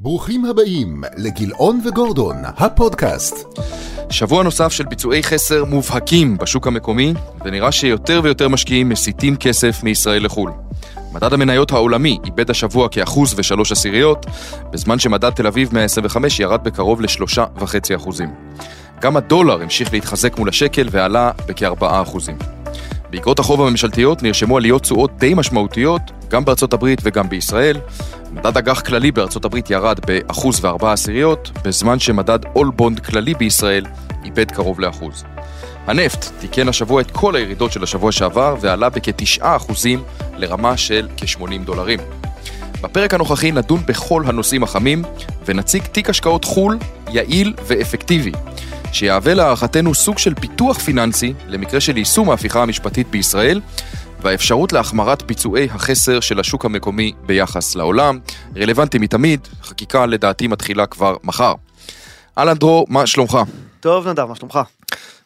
ברוכים הבאים לגילאון וגורדון, הפודקאסט. שבוע נוסף של ביצועי חסר מובהקים בשוק המקומי, ונראה שיותר ויותר משקיעים מסיטים כסף מישראל לחו"ל. מדד המניות העולמי איבד השבוע כאחוז ושלוש עשיריות, בזמן שמדד תל אביב 125 ירד בקרוב לשלושה וחצי אחוזים. גם הדולר המשיך להתחזק מול השקל ועלה בכארבעה אחוזים. באגרות החוב הממשלתיות נרשמו עליות תשואות די משמעותיות, גם בארצות הברית וגם בישראל. מדד אג"ח כללי בארצות הברית ירד באחוז וארבע עשיריות, בזמן שמדד אול בונד כללי בישראל איבד קרוב לאחוז. הנפט תיקן השבוע את כל הירידות של השבוע שעבר ועלה בכתשעה אחוזים לרמה של כ-80 דולרים. בפרק הנוכחי נדון בכל הנושאים החמים ונציג תיק השקעות חו"ל יעיל ואפקטיבי, שיהווה להערכתנו סוג של פיתוח פיננסי למקרה של יישום ההפיכה המשפטית בישראל והאפשרות להחמרת ביצועי החסר של השוק המקומי ביחס לעולם, רלוונטי מתמיד, חקיקה לדעתי מתחילה כבר מחר. אהלן דרור, מה שלומך? טוב נדב, מה שלומך?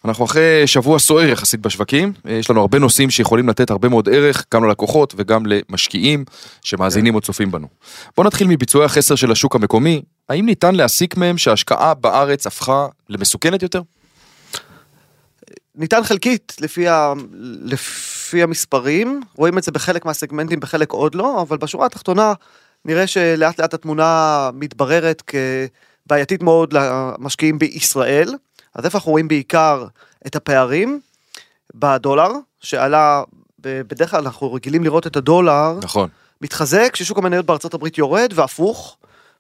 אנחנו אחרי שבוע סוער יחסית בשווקים, יש לנו הרבה נושאים שיכולים לתת הרבה מאוד ערך, גם ללקוחות וגם למשקיעים שמאזינים או צופים בנו. בוא נתחיל מביצועי החסר של השוק המקומי, האם ניתן להסיק מהם שההשקעה בארץ הפכה למסוכנת יותר? ניתן חלקית לפי, ה... לפי המספרים, רואים את זה בחלק מהסגמנטים, בחלק עוד לא, אבל בשורה התחתונה נראה שלאט לאט התמונה מתבררת כבעייתית מאוד למשקיעים בישראל. אז איפה אנחנו רואים בעיקר את הפערים? בדולר, שעלה, בדרך כלל אנחנו רגילים לראות את הדולר, נכון. מתחזק כששוק המניות בארצות הברית יורד והפוך.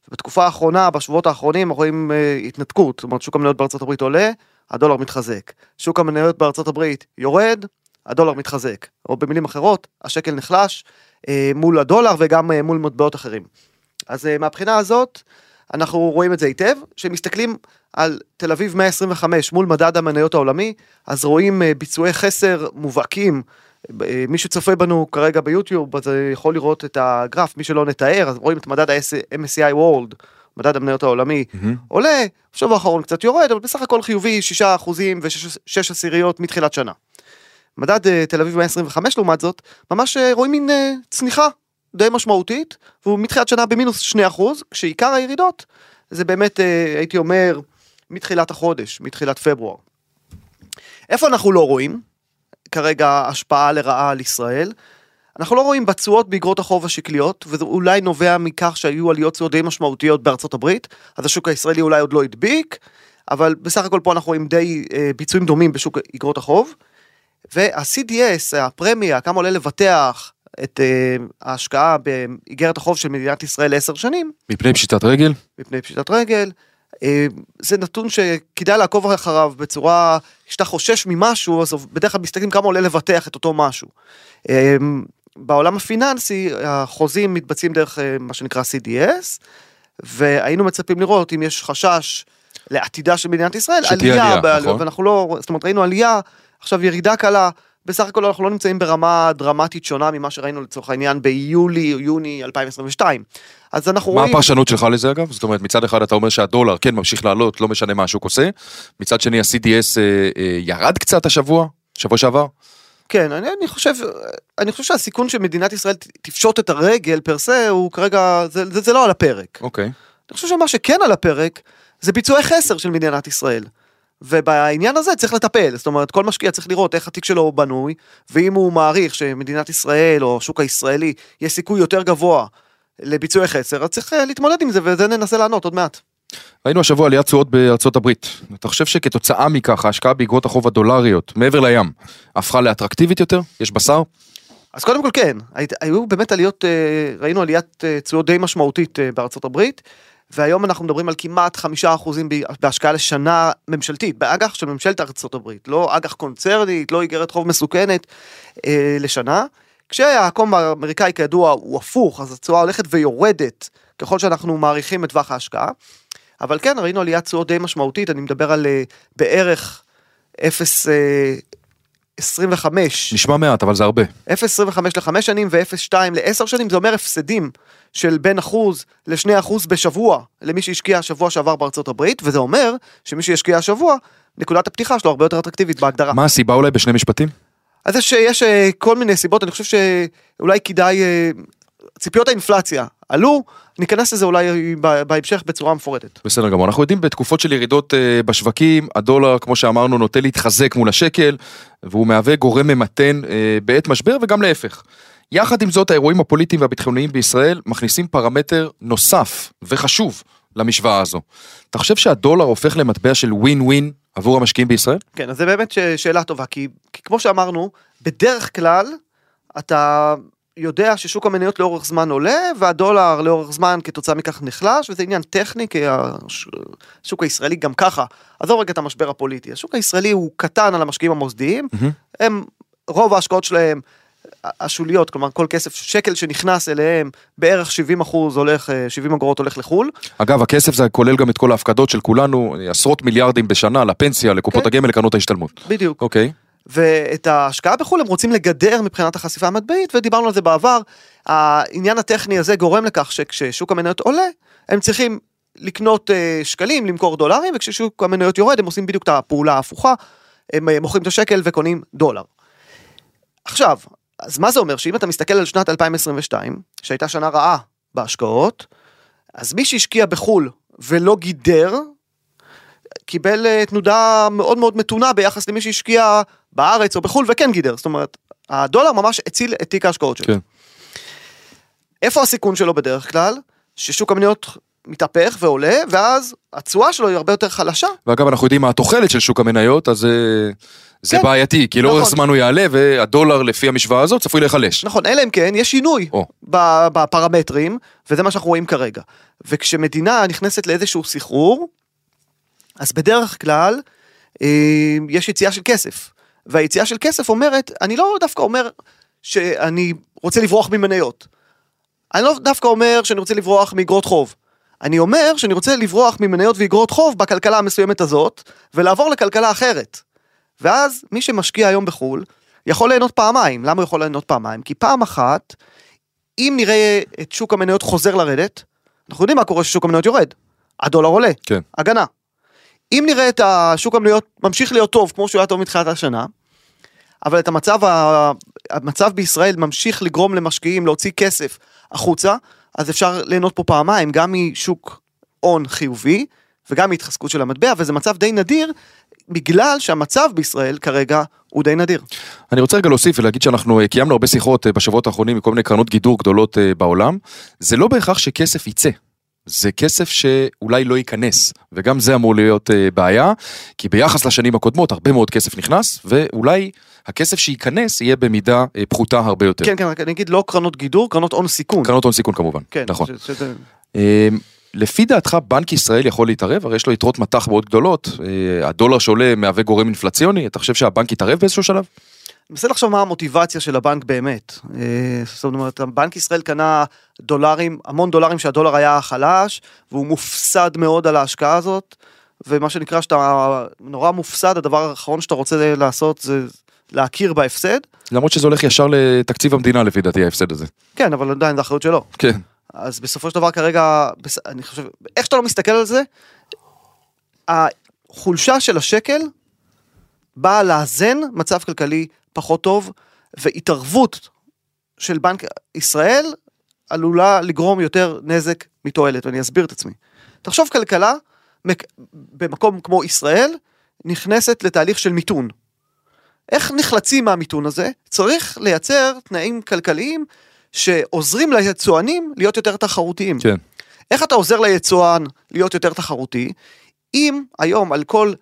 בתקופה האחרונה, בשבועות האחרונים, אנחנו רואים uh, התנתקות, זאת אומרת שוק המניות בארצות הברית עולה, הדולר מתחזק. שוק המניות בארצות הברית יורד, הדולר מתחזק. או במילים אחרות, השקל נחלש uh, מול הדולר וגם uh, מול מטבעות אחרים. אז uh, מהבחינה הזאת, אנחנו רואים את זה היטב, כשמסתכלים על תל אביב 125 מול מדד המניות העולמי, אז רואים ביצועי חסר מובהקים. מי שצופה בנו כרגע ביוטיוב אז יכול לראות את הגרף מי שלא נתאר אז רואים את מדד ה-MSCI World מדד המניות העולמי mm-hmm. עולה בשבוע האחרון קצת יורד אבל בסך הכל חיובי 6 אחוזים ו-6 עשיריות מתחילת שנה. מדד uh, תל אביב 125 לעומת זאת ממש uh, רואים מין uh, צניחה די משמעותית והוא מתחילת שנה במינוס 2 אחוז כשעיקר הירידות זה באמת הייתי אומר מתחילת החודש מתחילת פברואר. איפה אנחנו לא רואים? כרגע השפעה לרעה על ישראל. אנחנו לא רואים בתשואות באגרות החוב השקליות, וזה אולי נובע מכך שהיו עליות תשואות די משמעותיות בארצות הברית, אז השוק הישראלי אולי עוד לא הדביק, אבל בסך הכל פה אנחנו רואים די אה, ביצועים דומים בשוק אגרות החוב. וה-CDS, הפרמיה, כמה עולה לבטח את אה, ההשקעה באיגרת החוב של מדינת ישראל לעשר שנים. מפני פשיטת רגל? מפני פשיטת רגל. זה נתון שכדאי לעקוב אחריו בצורה שאתה חושש ממשהו אז בדרך כלל מסתכלים כמה עולה לבטח את אותו משהו. בעולם הפיננסי החוזים מתבצעים דרך מה שנקרא CDS והיינו מצפים לראות אם יש חשש לעתידה של מדינת ישראל עלייה, עלייה. נכון. ואנחנו לא זאת אומרת ראינו עלייה עכשיו ירידה קלה בסך הכל אנחנו לא נמצאים ברמה דרמטית שונה ממה שראינו לצורך העניין ביולי או יוני 2022. אז אנחנו מה רואים... מה הפרשנות שלך לזה אגב? זאת אומרת מצד אחד אתה אומר שהדולר כן ממשיך לעלות לא משנה מה השוק עושה, מצד שני ה-CDS אה, אה, ירד קצת השבוע, שבוע שעבר? כן, אני, אני חושב, אני חושב שהסיכון שמדינת ישראל תפשוט את הרגל פר סה הוא כרגע, זה, זה, זה לא על הפרק. אוקיי. אני חושב שמה שכן על הפרק זה ביצועי חסר של מדינת ישראל. ובעניין הזה צריך לטפל, זאת אומרת כל משקיע צריך לראות איך התיק שלו בנוי, ואם הוא מעריך שמדינת ישראל או השוק הישראלי יש סיכוי יותר גבוה לביצועי חסר, אז צריך אה, להתמודד עם זה וזה ננסה לענות עוד מעט. ראינו השבוע עליית תשואות בארצות הברית. אתה חושב שכתוצאה מכך ההשקעה באגרות החוב הדולריות מעבר לים הפכה לאטרקטיבית יותר? יש בשר? אז קודם כל כן, היו באמת עליות, אה, ראינו עליית אה, תשואות די משמעותית בארצות הברית. והיום אנחנו מדברים על כמעט חמישה אחוזים בהשקעה לשנה ממשלתית, באג"ח של ממשלת ארצות הברית, לא אג"ח קונצרנית, לא איגרת חוב מסוכנת אה, לשנה. כשהעקום האמריקאי כידוע הוא הפוך, אז התשואה הולכת ויורדת ככל שאנחנו מעריכים את טווח ההשקעה. אבל כן, ראינו עליית תשואות די משמעותית, אני מדבר על אה, בערך 0... 25. נשמע מעט, אבל זה הרבה. 0.25 לחמש שנים ו-0.2 לעשר שנים, זה אומר הפסדים של בין אחוז לשני אחוז בשבוע למי שהשקיע השבוע שעבר בארצות הברית, וזה אומר שמי שהשקיע השבוע, נקודת הפתיחה שלו הרבה יותר אטרקטיבית בהגדרה. מה הסיבה אולי בשני משפטים? אז יש, יש אה, כל מיני סיבות, אני חושב שאולי כדאי, אה, ציפיות האינפלציה עלו, ניכנס לזה אולי בהמשך בצורה מפורטת. בסדר גמור, אנחנו יודעים בתקופות של ירידות אה, בשווקים, הדולר, כמו שאמרנו, נוטה להתחזק מול השקל, והוא מהווה גורם ממתן אה, בעת משבר וגם להפך. יחד עם זאת, האירועים הפוליטיים והביטחוניים בישראל מכניסים פרמטר נוסף וחשוב למשוואה הזו. אתה חושב שהדולר הופך למטבע של ווין ווין עבור המשקיעים בישראל? כן, אז זה באמת ש- שאלה טובה, כי, כי כמו שאמרנו, בדרך כלל אתה יודע ששוק המניות לאורך זמן עולה, והדולר לאורך זמן כתוצאה מכך נחלש, וזה עניין טכני, כי הש- השוק הישראלי גם ככה, עזוב רגע את המשבר הפוליטי, השוק הישראלי הוא קטן על המשקיעים המוסדיים, הם, רוב ההשקעות שלהם השוליות, כלומר כל כסף, שקל שנכנס אליהם, בערך 70 אחוז הולך, אה, 70 אגורות הולך לחו"ל, אגב, הכסף זה כולל גם את כל ההפקדות של כולנו, עשרות מיליארדים בשנה לפנסיה, לקופות כן. הגמל, לקרנות ההשתלמות. בדיוק. אוקיי. ואת ההשקעה בחו"ל הם רוצים לגדר מבחינת החשיפה המטבעית, ודיברנו על זה בעבר. העניין הטכני הזה גורם לכך שכששוק המניות עולה, הם צריכים לקנות אה, שקלים, למכור דולרים, וכששוק המניות יורד הם עושים בדיוק את הפעולה ההפוכה, הם אה, מוכרים את השקל וקונים דולר. עכשיו, אז מה זה אומר? שאם אתה מסתכל על שנת 2022, שהייתה שנה רעה בהשקעות, אז מי שהשקיע בחו"ל ולא גידר, קיבל אה, תנודה מאוד מאוד מתונה ביחס למי שהשקיע בארץ או בחו"ל וכן גידר. זאת אומרת, הדולר ממש הציל את תיק ההשקעות שלו. כן. איפה הסיכון שלו בדרך כלל? ששוק המניות מתהפך ועולה, ואז התשואה שלו היא הרבה יותר חלשה. ואגב, אנחנו יודעים מה התוחלת של שוק המניות, אז אה, זה כן. בעייתי, כי לאורך נכון. זמן הוא יעלה, והדולר לפי המשוואה הזאת צפוי להיחלש. נכון, אלא אם כן יש שינוי או. בפרמטרים, וזה מה שאנחנו רואים כרגע. וכשמדינה נכנסת לאיזשהו סחרור, אז בדרך כלל אה, יש יציאה של כסף. והיציאה של כסף אומרת, אני לא דווקא אומר שאני רוצה לברוח ממניות. אני לא דווקא אומר שאני רוצה לברוח מאגרות חוב. אני אומר שאני רוצה לברוח ממניות ואגרות חוב בכלכלה המסוימת הזאת, ולעבור לכלכלה אחרת. ואז מי שמשקיע היום בחו"ל, יכול ליהנות פעמיים. למה הוא יכול ליהנות פעמיים? כי פעם אחת, אם נראה את שוק המניות חוזר לרדת, אנחנו יודעים מה קורה כששוק המניות יורד. הדולר עולה. כן. הגנה. אם נראה את השוק המניות ממשיך להיות טוב כמו שהוא היה טוב מתחילת השנה, אבל את המצב. המצב בישראל ממשיך לגרום למשקיעים להוציא כסף החוצה, אז אפשר ליהנות פה פעמיים, גם משוק הון חיובי וגם מהתחזקות של המטבע, וזה מצב די נדיר, בגלל שהמצב בישראל כרגע הוא די נדיר. אני רוצה רגע להוסיף ולהגיד שאנחנו אה, קיימנו הרבה שיחות אה, בשבועות האחרונים מכל מיני קרנות גידור גדולות אה, בעולם. זה לא בהכרח שכסף יצא. זה כסף שאולי לא ייכנס, וגם זה אמור להיות אה, בעיה, כי ביחס לשנים הקודמות הרבה מאוד כסף נכנס, ואולי הכסף שייכנס יהיה במידה אה, פחותה הרבה יותר. כן, כן, רק אני אגיד לא קרנות גידור, קרנות הון סיכון. קרנות הון סיכון כמובן, כן, נכון. ש- שזה- אה, לפי דעתך בנק ישראל יכול להתערב? הרי יש לו יתרות מטח מאוד גדולות, אה, הדולר שעולה מהווה גורם אינפלציוני, אתה חושב שהבנק יתערב באיזשהו שלב? אני מנסה לחשוב מה המוטיבציה של הבנק באמת. אה, זאת אומרת, בנק ישראל קנה דולרים, המון דולרים שהדולר היה חלש, והוא מופסד מאוד על ההשקעה הזאת, ומה שנקרא שאתה נורא מופסד, הדבר האחרון שאתה רוצה לעשות זה להכיר בהפסד. למרות שזה הולך ישר לתקציב המדינה לפי דעתי ההפסד הזה. כן, אבל עדיין זה אחריות שלו. כן. אז בסופו של דבר כרגע, אני חושב, איך שאתה לא מסתכל על זה, החולשה של השקל באה לאזן מצב כלכלי פחות טוב, והתערבות של בנק ישראל עלולה לגרום יותר נזק מתועלת, ואני אסביר את עצמי. תחשוב כלכלה מק- במקום כמו ישראל נכנסת לתהליך של מיתון. איך נחלצים מהמיתון הזה? צריך לייצר תנאים כלכליים שעוזרים ליצואנים להיות יותר תחרותיים. כן. איך אתה עוזר ליצואן להיות יותר תחרותי? אם היום על כל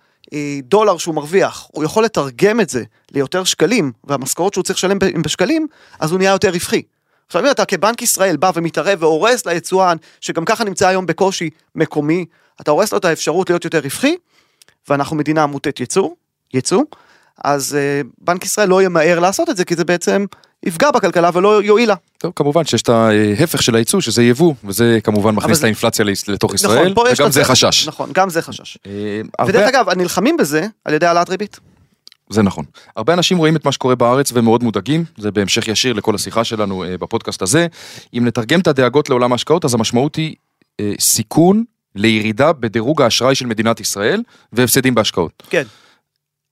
דולר שהוא מרוויח, הוא יכול לתרגם את זה ליותר שקלים, והמשכורות שהוא צריך לשלם הם בשקלים, אז הוא נהיה יותר רווחי. עכשיו אם אתה כבנק ישראל בא ומתערב והורס ליצואן, שגם ככה נמצא היום בקושי מקומי, אתה הורס לו את האפשרות להיות יותר רווחי, ואנחנו מדינה מוטית ייצור, ייצוא, אז אה, בנק ישראל לא ימהר לעשות את זה, כי זה בעצם יפגע בכלכלה ולא יועיל לה. טוב, כמובן שיש את ההפך של הייצוא, שזה יבוא, וזה כמובן מכניס את האינפלציה לתוך ישראל, פה יש וגם זה חשש. נכון, גם זה חשש. אה, ודרך הרבה- אגב, נלחמים בזה על ידי העלאת ריבית. זה נכון. הרבה אנשים רואים את מה שקורה בארץ ומאוד מודאגים, זה בהמשך ישיר לכל השיחה שלנו אה, בפודקאסט הזה. אם נתרגם את הדאגות לעולם ההשקעות, אז המשמעות היא אה, סיכון לירידה בדירוג האשראי של מדינת ישראל והפסדים בהשקעות. כן.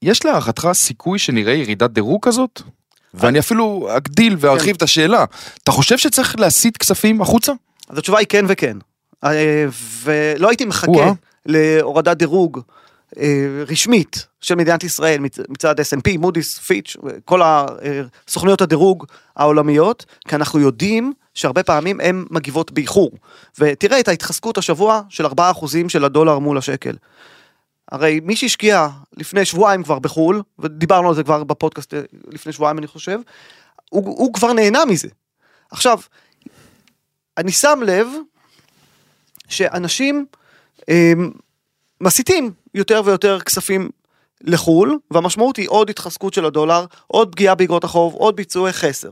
יש להערכתך סיכוי שנראה ירידת דירוג כזאת? ואני אפילו אגדיל וארחיב את השאלה. אתה חושב שצריך להסיט כספים החוצה? אז התשובה היא כן וכן. אה, ולא הייתי מחכה. להורדת דירוג אה, רשמית של מדינת ישראל מצ- מצד S&P, מודי'ס, פיץ', כל הסוכנויות הדירוג העולמיות, כי אנחנו יודעים שהרבה פעמים הן מגיבות באיחור. ותראה את ההתחזקות השבוע של 4% של הדולר מול השקל. הרי מי שהשקיע לפני שבועיים כבר בחו"ל, ודיברנו על זה כבר בפודקאסט אה, לפני שבועיים אני חושב, הוא, הוא כבר נהנה מזה. עכשיו, אני שם לב שאנשים אה, מסיטים יותר ויותר כספים לחו"ל, והמשמעות היא עוד התחזקות של הדולר, עוד פגיעה באגרות החוב, עוד ביצועי חסר.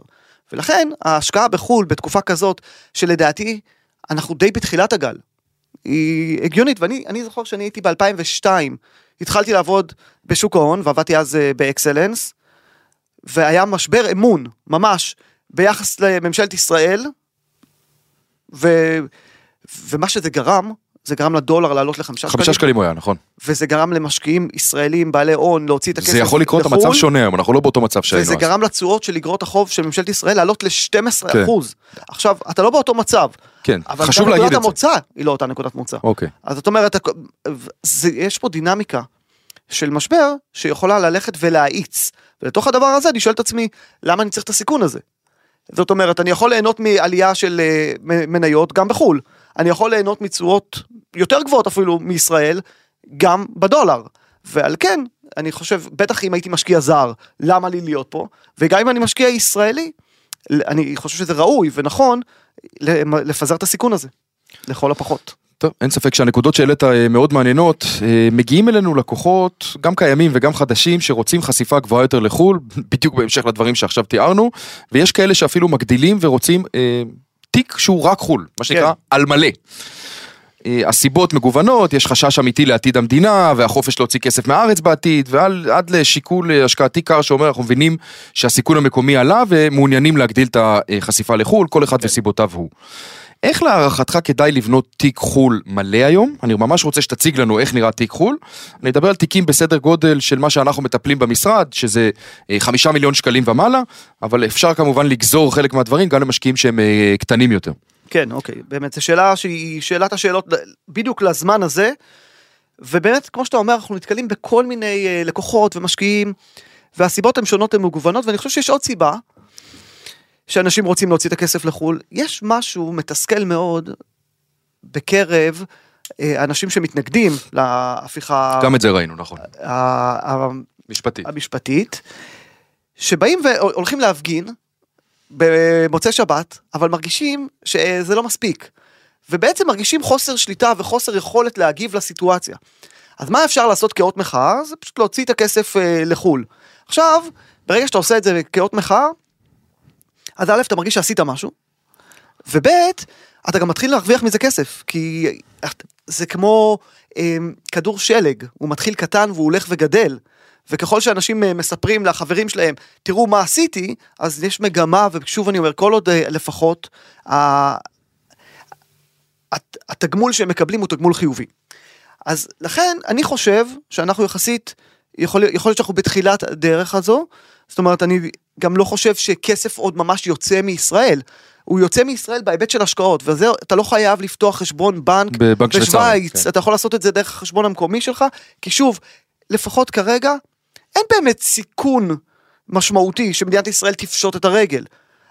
ולכן ההשקעה בחו"ל בתקופה כזאת, שלדעתי אנחנו די בתחילת הגל, היא הגיונית, ואני אני זוכר שאני הייתי ב-2002, התחלתי לעבוד בשוק ההון, ועבדתי אז אה, באקסלנס, והיה משבר אמון, ממש, ביחס לממשלת ישראל, ו, ומה שזה גרם, זה גרם לדולר לעלות לחמישה חמישה שקלים, שקלים הוא היה, נכון. וזה גרם למשקיעים ישראלים בעלי הון להוציא את הכסף זה יכול לקרות, לחו"ל, המצב שונה היום, אנחנו לא באותו מצב שהיינו וזה אז. גרם לתשואות של אגרות החוב של ממשלת ישראל לעלות ל-12 כן. אחוז. עכשיו, אתה לא באותו מצב, כן, אבל חשוב להגיד נקודת את זה. המוצא היא לא אותה נקודת מוצא. אוקיי. אז זאת אומרת, זה, יש פה דינמיקה של משבר שיכולה ללכת ולהאיץ. ולתוך הדבר הזה אני שואל את עצמי, למה אני צריך את הסיכון הזה? זאת אומרת, אני יכול ליהנות מעלייה של אה, מניות גם בחו"ל. אני יכול ליהנות מתשואות יותר גבוהות אפילו מישראל, גם בדולר. ועל כן, אני חושב, בטח אם הייתי משקיע זר, למה לי להיות פה? וגם אם אני משקיע ישראלי, אני חושב שזה ראוי ונכון לפזר את הסיכון הזה, לכל הפחות. טוב, אין ספק שהנקודות שהעלית אה, מאוד מעניינות. אה, מגיעים אלינו לקוחות, גם קיימים וגם חדשים, שרוצים חשיפה גבוהה יותר לחו"ל, בדיוק בהמשך לדברים שעכשיו תיארנו, ויש כאלה שאפילו מגדילים ורוצים אה, תיק שהוא רק חו"ל, מה שנקרא כן. על מלא. אה, הסיבות מגוונות, יש חשש אמיתי לעתיד המדינה והחופש להוציא כסף מהארץ בעתיד ועד לשיקול אה, השקעתי קר שאומר אנחנו מבינים שהסיכון המקומי עלה ומעוניינים להגדיל את החשיפה לחו"ל, כל אחד וסיבותיו הוא. איך להערכתך כדאי לבנות תיק חו"ל מלא היום? אני ממש רוצה שתציג לנו איך נראה תיק חו"ל. אני אדבר על תיקים בסדר גודל של מה שאנחנו מטפלים במשרד, שזה אה, חמישה מיליון שקלים ומעלה, אבל אפשר כמובן לגזור חלק מהדברים גם למשקיעים שהם קטנים יותר. כן, אוקיי, באמת, זו שאלה שהיא שאלת השאלות בדיוק לזמן הזה, ובאמת, כמו שאתה אומר, אנחנו נתקלים בכל מיני אה, לקוחות ומשקיעים, והסיבות הן שונות הן מגוונות, ואני חושב שיש עוד סיבה, שאנשים רוצים להוציא את הכסף לחו"ל. יש משהו מתסכל מאוד בקרב אה, אנשים שמתנגדים להפיכה גם את זה ראינו, נכון. ה- ה- משפטית. המשפטית, שבאים והולכים להפגין במוצאי שבת, אבל מרגישים שזה לא מספיק. ובעצם מרגישים חוסר שליטה וחוסר יכולת להגיב לסיטואציה. אז מה אפשר לעשות כאות מחאה? זה פשוט להוציא את הכסף אה, לחו"ל. עכשיו, ברגע שאתה עושה את זה כאות מחאה, אז א', אתה מרגיש שעשית משהו, וב', אתה גם מתחיל להרוויח מזה כסף, כי זה כמו אה, כדור שלג, הוא מתחיל קטן והוא הולך וגדל. וככל שאנשים אה, מספרים לחברים שלהם, תראו מה עשיתי, אז יש מגמה, ושוב אני אומר, כל עוד אה, לפחות התגמול שהם מקבלים הוא תגמול חיובי. אז לכן אני חושב שאנחנו יחסית, יכול, יכול להיות שאנחנו בתחילת הדרך הזו, זאת אומרת אני גם לא חושב שכסף עוד ממש יוצא מישראל. הוא יוצא מישראל בהיבט של השקעות, וזה, אתה לא חייב לפתוח חשבון בנק בשוויץ, כן. אתה יכול לעשות את זה דרך החשבון המקומי שלך, כי שוב, לפחות כרגע, אין באמת סיכון משמעותי שמדינת ישראל תפשוט את הרגל.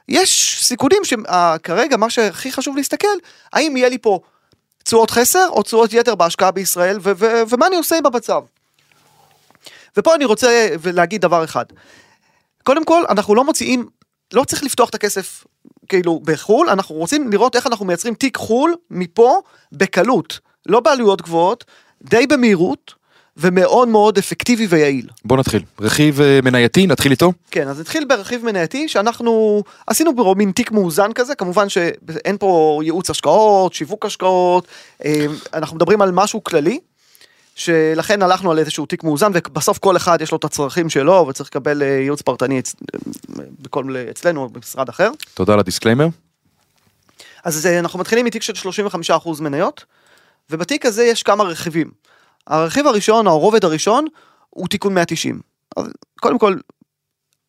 יש סיכונים שכרגע מה שהכי חשוב להסתכל, האם יהיה לי פה תשואות חסר או תשואות יתר בהשקעה בישראל, ו- ו- ומה אני עושה עם המצב. ופה אני רוצה להגיד דבר אחד. קודם כל, אנחנו לא מוציאים, לא צריך לפתוח את הכסף כאילו בחו"ל, אנחנו רוצים לראות איך אנחנו מייצרים תיק חו"ל מפה בקלות, לא בעלויות גבוהות, די במהירות ומאוד מאוד אפקטיבי ויעיל. בוא נתחיל. רכיב אה, מנייתי, נתחיל איתו? כן, אז נתחיל ברכיב מנייתי שאנחנו עשינו בו מין תיק מאוזן כזה, כמובן שאין פה ייעוץ השקעות, שיווק השקעות, אה, אנחנו מדברים על משהו כללי, שלכן הלכנו על איזשהו תיק מאוזן, ובסוף כל אחד יש לו את הצרכים שלו, וצריך לקבל אה, ייעוץ פרטני אצ... בכל, אצלנו או במשרד אחר. תודה על ה disclaimer. אז אנחנו מתחילים מתיק של 35% מניות, ובתיק הזה יש כמה רכיבים. הרכיב הראשון, הרובד הראשון, הוא תיקון 190. אז קודם כל,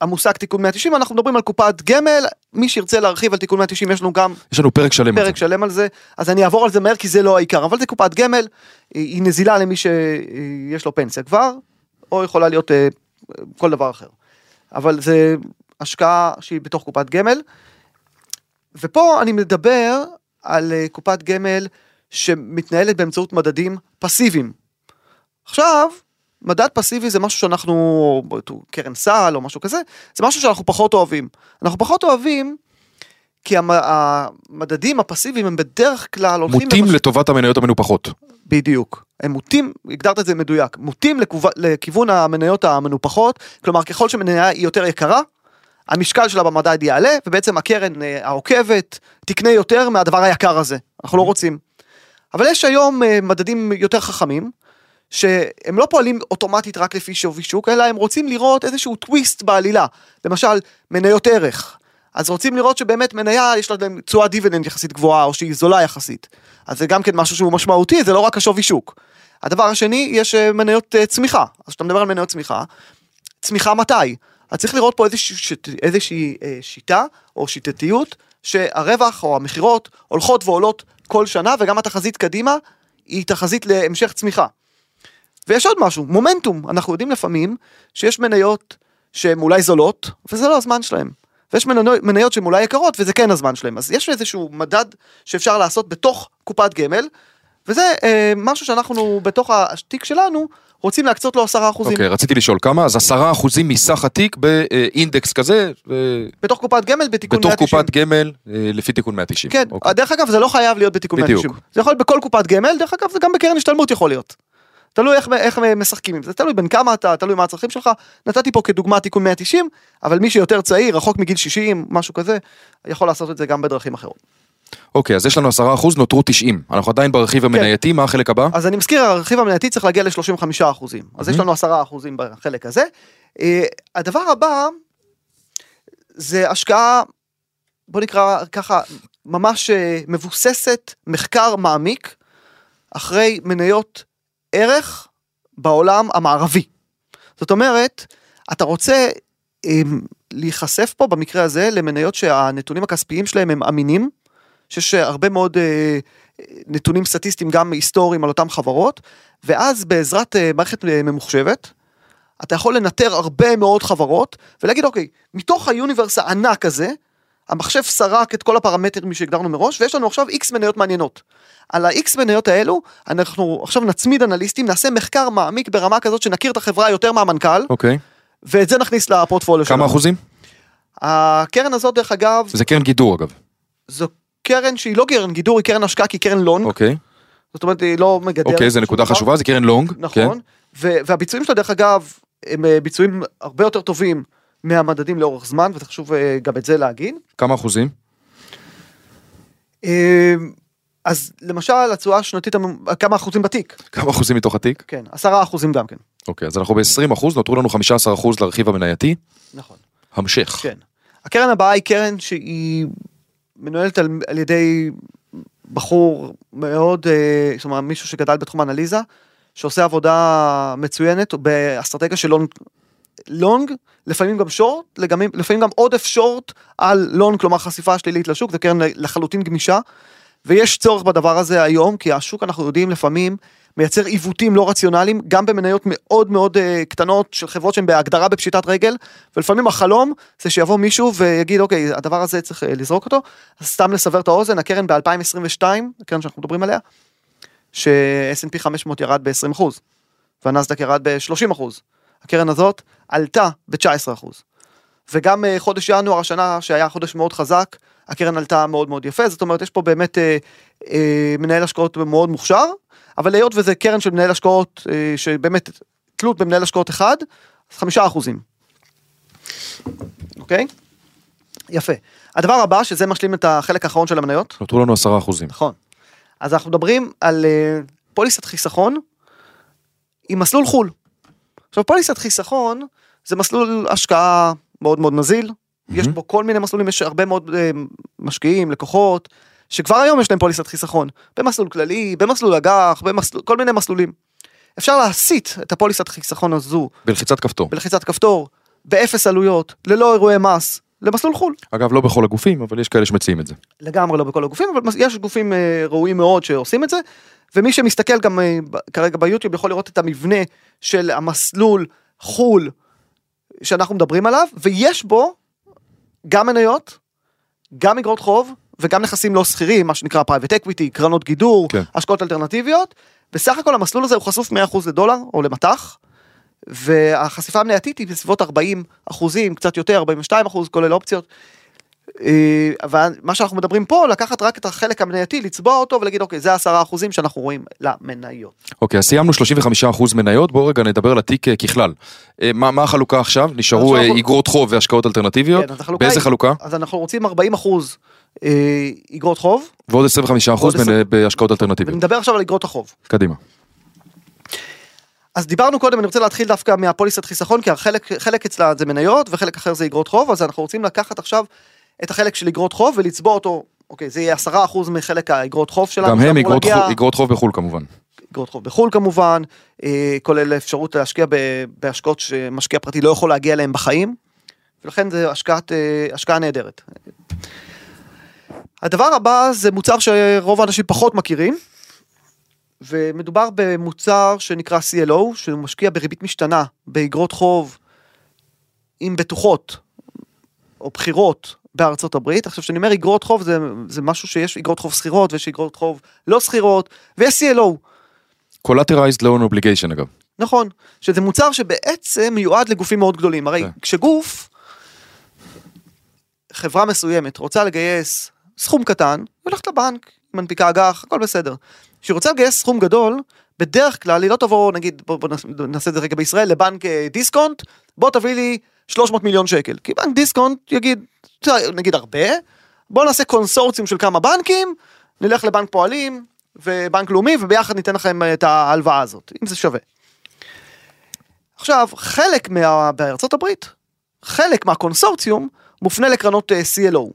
המושג תיקון 190, אנחנו מדברים על קופת גמל, מי שירצה להרחיב על תיקון 190 יש לנו גם יש לנו פרק שלם על. פרק שלם על זה, אז אני אעבור על זה מהר כי זה לא העיקר, אבל זה קופת גמל, היא היא נזילה למי שיש לו פנסיה כבר, או יכולה להיות אה, כל דבר אחר. אבל זה השקעה שהיא בתוך קופת גמל, ופה אני מדבר על אה, קופת גמל שמתנהלת באמצעות מדדים פסיביים. עכשיו, מדד פסיבי זה משהו שאנחנו, קרן סל או משהו כזה, זה משהו שאנחנו פחות אוהבים. אנחנו פחות אוהבים כי המ- המדדים הפסיביים הם בדרך כלל הולכים... מוטים למש- לטובת המניות המנופחות. בדיוק. הם מוטים, הגדרת את זה מדויק, מוטים לכוו- לכיוון המניות המנופחות, כלומר ככל שמניה היא יותר יקרה, המשקל שלה במדד יעלה, ובעצם הקרן אה, העוקבת תקנה יותר מהדבר היקר הזה. אנחנו לא רוצים. אבל יש היום אה, מדדים יותר חכמים, שהם לא פועלים אוטומטית רק לפי שווי שוק, אלא הם רוצים לראות איזשהו טוויסט בעלילה. למשל, מניות ערך. אז רוצים לראות שבאמת מניה יש לה תשואה דיבידנד יחסית גבוהה, או שהיא זולה יחסית. אז זה גם כן משהו שהוא משמעותי, זה לא רק השווי שוק. הדבר השני, יש אה, מניות אה, צמיחה. אז כשאתה מדבר על מניות צמיחה, צמיחה מתי? אז צריך לראות פה איזושהי, איזושהי שיטה או שיטתיות שהרווח או המכירות הולכות ועולות כל שנה וגם התחזית קדימה היא תחזית להמשך צמיחה. ויש עוד משהו, מומנטום, אנחנו יודעים לפעמים שיש מניות שהן אולי זולות וזה לא הזמן שלהן. ויש מניות, שהן אולי יקרות וזה כן הזמן שלהן. אז יש איזשהו מדד שאפשר לעשות בתוך קופת גמל וזה אה, משהו שאנחנו בתוך התיק שלנו רוצים להקצות לו 10%. אוקיי, רציתי לשאול כמה, אז עשרה אחוזים מסך התיק באינדקס כזה, אה, בתוך קופת גמל בתיקון בתוך 190. קופת גמל אה, לפי תיקון 190. כן, אוקיי. דרך אגב זה לא חייב להיות בתיקון בדיוק. 190. זה יכול להיות בכל קופת גמל, דרך אגב זה גם בקרן השתלמות יכול להיות. תלוי איך, איך משחקים עם זה, תלוי בין כמה אתה, תלוי מה הצרכים שלך. נתתי פה כדוגמה תיקון 190, אבל מי שיותר צעיר, רחוק מגיל 60, משהו כזה, יכול לעשות את זה גם בדרכים אחרות. אוקיי, אז יש לנו עשרה אחוז, נותרו 90. אנחנו עדיין ברכיב המנייתי, מה החלק הבא? אז אני מזכיר, הרכיב המנייתי צריך להגיע ל-35 אחוזים. אז יש לנו 10 אחוזים בחלק הזה. אה, הדבר הבא, זה השקעה, בוא נקרא ככה, ממש אה, מבוססת מחקר מעמיק, אחרי מניות ערך בעולם המערבי. זאת אומרת, אתה רוצה אה, להיחשף פה במקרה הזה למניות שהנתונים הכספיים שלהם הם אמינים, שיש הרבה מאוד אה, נתונים סטטיסטיים גם היסטוריים על אותן חברות, ואז בעזרת אה, מערכת אה, ממוחשבת, אתה יכול לנטר הרבה מאוד חברות, ולהגיד אוקיי, מתוך היוניברס הענק הזה, המחשב סרק את כל הפרמטרים שהגדרנו מראש, ויש לנו עכשיו איקס מניות מעניינות. על ה-X מניות האלו, אנחנו עכשיו נצמיד אנליסטים, נעשה מחקר מעמיק ברמה כזאת שנכיר את החברה יותר מהמנכ"ל, אוקיי. ואת זה נכניס לפורטפוליו שלנו. כמה אחוזים? הקרן הזאת, דרך אגב, זה קרן גידור אגב. זו קרן שהיא לא קרן גידור, היא קרן השקעה, כי היא קרן לונג, אוקיי. זאת אומרת היא לא מגדרת. אוקיי, זו שום נקודה דבר. חשובה, זה קרן לונג. כן. נכון, ו- והביצועים שלה דרך אגב, הם אה, ביצועים הרבה יותר טובים מהמדדים לאורך זמן, וחשוב אה, גם את זה להגיד. כמה אחוזים? אה, אז למשל התשואה השנתית, כמה אחוזים בתיק? כמה אחוזים מתוך התיק? כן, עשרה אחוזים גם כן. אוקיי, אז אנחנו ב-20 אחוז, נותרו לנו 15 אחוז לרכיב המנייתי. נכון. המשך. כן. הקרן הבאה היא קרן שהיא מנוהלת על, על ידי בחור מאוד, אה, זאת אומרת מישהו שגדל בתחום האנליזה, שעושה עבודה מצוינת באסטרטגיה של לונג, לפעמים גם שורט, לגמים, לפעמים גם עודף שורט על לונג, כלומר חשיפה שלילית לשוק, זו קרן לחלוטין גמישה, ויש צורך בדבר הזה היום, כי השוק אנחנו יודעים לפעמים מייצר עיוותים לא רציונליים, גם במניות מאוד מאוד אה, קטנות של חברות שהן בהגדרה בפשיטת רגל, ולפעמים החלום זה שיבוא מישהו ויגיד אוקיי הדבר הזה צריך אה, לזרוק אותו, אז סתם לסבר את האוזן הקרן ב-2022, הקרן שאנחנו מדברים עליה, ש-S&P 500 ירד ב-20% והנסדק ירד ב-30%, הקרן הזאת עלתה ב-19%. וגם אה, חודש ינואר השנה שהיה חודש מאוד חזק, הקרן עלתה מאוד מאוד יפה, זאת אומרת יש פה באמת אה, אה, מנהל השקעות מאוד מוכשר, אבל היות וזה קרן של מנהל השקעות אה, שבאמת תלות במנהל השקעות אחד, אז חמישה אחוזים. אוקיי? יפה. הדבר הבא, שזה משלים את החלק האחרון של המניות, נותרו לנו 10 אחוזים. נכון. אז אנחנו מדברים על אה, פוליסת חיסכון עם מסלול חו"ל. עכשיו פוליסת חיסכון זה מסלול השקעה מאוד מאוד נזיל, יש בו כל מיני מסלולים, יש הרבה מאוד אה, משקיעים, לקוחות, שכבר היום יש להם פוליסת חיסכון, במסלול כללי, במסלול אג"ח, במסלול, כל מיני מסלולים. אפשר להסיט את הפוליסת חיסכון הזו בלחיצת כפתור. בלחיצת כפתור באפס עלויות, ללא אירועי מס, למסלול חו"ל. אגב, לא בכל הגופים, אבל יש כאלה שמציעים את זה. לגמרי לא בכל הגופים, אבל יש גופים אה, ראויים מאוד שעושים את זה, ומי שמסתכל גם אה, כרגע ביוטיוב יכול לראות את המבנה של המסלול חו"ל שאנחנו מדברים עליו, ויש בו גם מניות, גם אגרות חוב, וגם נכסים לא סחירים, מה שנקרא private equity, קרנות גידור, כן. השקעות אלטרנטיביות. בסך הכל המסלול הזה הוא חשוף 100% לדולר או למטח, והחשיפה המנייתית היא בסביבות 40 אחוזים, קצת יותר, 42 אחוז, כולל אופציות. אה, אבל מה שאנחנו מדברים פה, לקחת רק את החלק המנייתי, לצבוע אותו ולהגיד, אוקיי, זה 10 אחוזים שאנחנו רואים למניות. אוקיי, אז סיימנו 35% מניות, בואו רגע נדבר על התיק אה, ככלל. אה, מה מה החלוקה עכשיו? נשארו אגרות חוב והשקעות אלטרנטיביות? כן, באיזה היא- חלוקה? אז אנחנו רוצים 40 אחוז אגרות חוב, ועוד 25% ועוד עשרים- בנ- בהשקעות אלטרנטיביות. ונדבר עכשיו על אגרות החוב. קדימה. אז דיברנו קודם, אני רוצה להתחיל דווקא מהפוליסת חיסכון, כי החלק חלק אצלה זה מניות וחלק אחר זה אגרות חוב, אז אנחנו רוצים לקחת עכשיו את החלק של אגרות חוב ולצבוע אותו, אוקיי, זה יהיה 10% מחלק האגרות חוב שלנו. גם הם אגרות להגיע- חוב- אגרות חוב בחו"ל כמובן. אגרות חוב בחו"ל כמובן, אה, כולל אפשרות להשקיע ב- בהשקעות שמשקיע פרטי לא יכול להגיע אליהם בחיים, ולכן זה השקעת, אה, השקעה נהדרת. הדבר הבא זה מוצר שרוב האנשים פחות מכירים, ומדובר במוצר שנקרא CLO, שהוא משקיע בריבית משתנה, באגרות חוב עם בטוחות, או בחירות בארצות הברית. עכשיו, כשאני אומר אגרות חוב, זה, זה משהו שיש אגרות חוב שכירות ויש אגרות חוב לא שכירות, ויש CLO. collateralized loan obligation אגב. נכון, שזה מוצר שבעצם מיועד לגופים מאוד גדולים. הרי כן. כשגוף, חברה מסוימת רוצה לגייס סכום קטן, היא הולכת לבנק, מנפיקה אג"ח, הכל בסדר. כשהיא רוצה לגייס סכום גדול, בדרך כלל היא לא תבוא, נגיד, בוא, בוא נעשה- את זה רגע בישראל, לבנק אה, דיסקונט, בוא תביא לי 300 מיליון שקל. כי בנק דיסקונט יגיד, "תראה, נגיד הרבה, בוא נעשה קונסורציום של כמה בנקים, נלך לבנק פועלים ובנק לאומי, וביחד ניתן לכם אה, את ההלוואה הזאת, אם זה שווה. עכשיו, חלק מה... בארצות הברית, חלק מהקונסורציום מופנה לקרנות אה, CLO.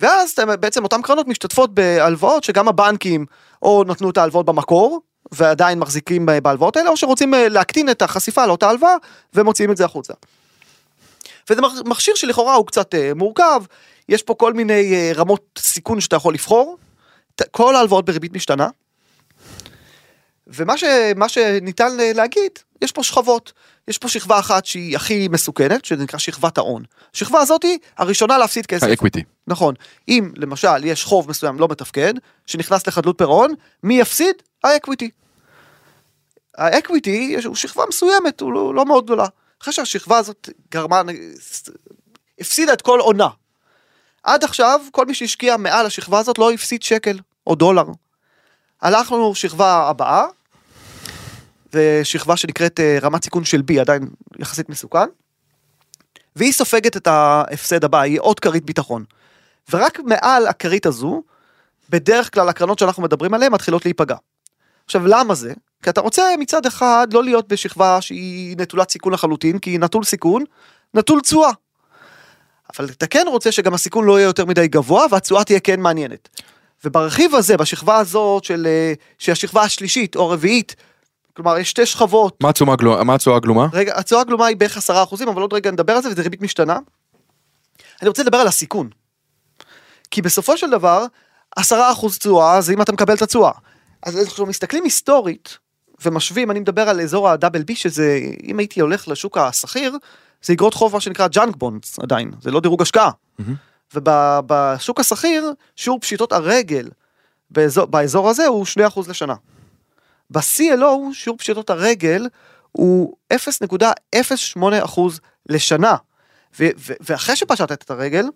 ואז בעצם אותן קרנות משתתפות בהלוואות שגם הבנקים או נתנו את ההלוואות במקור ועדיין מחזיקים ב- בהלוואות האלה או שרוצים אה, להקטין את החשיפה לאותה הלוואה ומוציאים את זה החוצה. וזה מכשיר שלכאורה הוא קצת אה, מורכב, יש פה כל מיני אה, רמות סיכון שאתה יכול לבחור, כל ההלוואות בריבית משתנה. ומה ש, שניתן להגיד, יש פה שכבות. יש פה שכבה אחת שהיא הכי מסוכנת, שזה נקרא שכבת ההון. השכבה הזאת היא הראשונה להפסיד כסף. ה equity. נכון. אם למשל יש חוב מסוים לא מתפקד, שנכנס לחדלות פירעון, מי יפסיד? ה equity. ה equity הוא שכבה מסוימת, הוא לא, לא מאוד גדולה. אחרי שהשכבה הזאת גרמה, הפסידה את כל הונה. עד עכשיו, כל מי שהשקיע מעל השכבה הזאת לא הפסיד שקל או דולר. הלכנו שכבה הבאה, ושכבה שנקראת אה, רמת סיכון של B, עדיין יחסית מסוכן, והיא סופגת את ההפסד הבא, היא עוד כרית ביטחון. ורק מעל הכרית הזו, בדרך כלל הקרנות שאנחנו מדברים עליהן מתחילות להיפגע. עכשיו למה זה? כי אתה רוצה מצד אחד לא להיות בשכבה שהיא נטולת סיכון לחלוטין, כי נטול סיכון, נטול תשואה. אבל אתה כן רוצה שגם הסיכון לא יהיה יותר מדי גבוה והתשואה תהיה כן מעניינת. וברכיב הזה, בשכבה הזאת של, אה, שהיא השכבה השלישית או הרביעית, כלומר יש שתי שכבות, מה התשואה הגלומה? מה התשואה הגלומה? רגע, התשואה הגלומה היא בערך 10 אחוזים, אבל עוד רגע נדבר על זה וזה ריבית משתנה. אני רוצה לדבר על הסיכון. כי בסופו של דבר, 10 אחוז תשואה זה אם אתה מקבל את התשואה. אז אנחנו מסתכלים היסטורית ומשווים, אני מדבר על אזור הדאבל בי, שזה, אם הייתי הולך לשוק השכיר, זה אגרות חוב מה שנקרא junk bonds עדיין, זה לא דירוג השקעה. ובשוק הסחיר, שיעור פשיטות הרגל באזור, באזור הזה הוא 2% לשנה. ב-CLO שיעור פשיטות הרגל הוא 0.08% לשנה. ו- ו- ואחרי שפשטת את הרגל,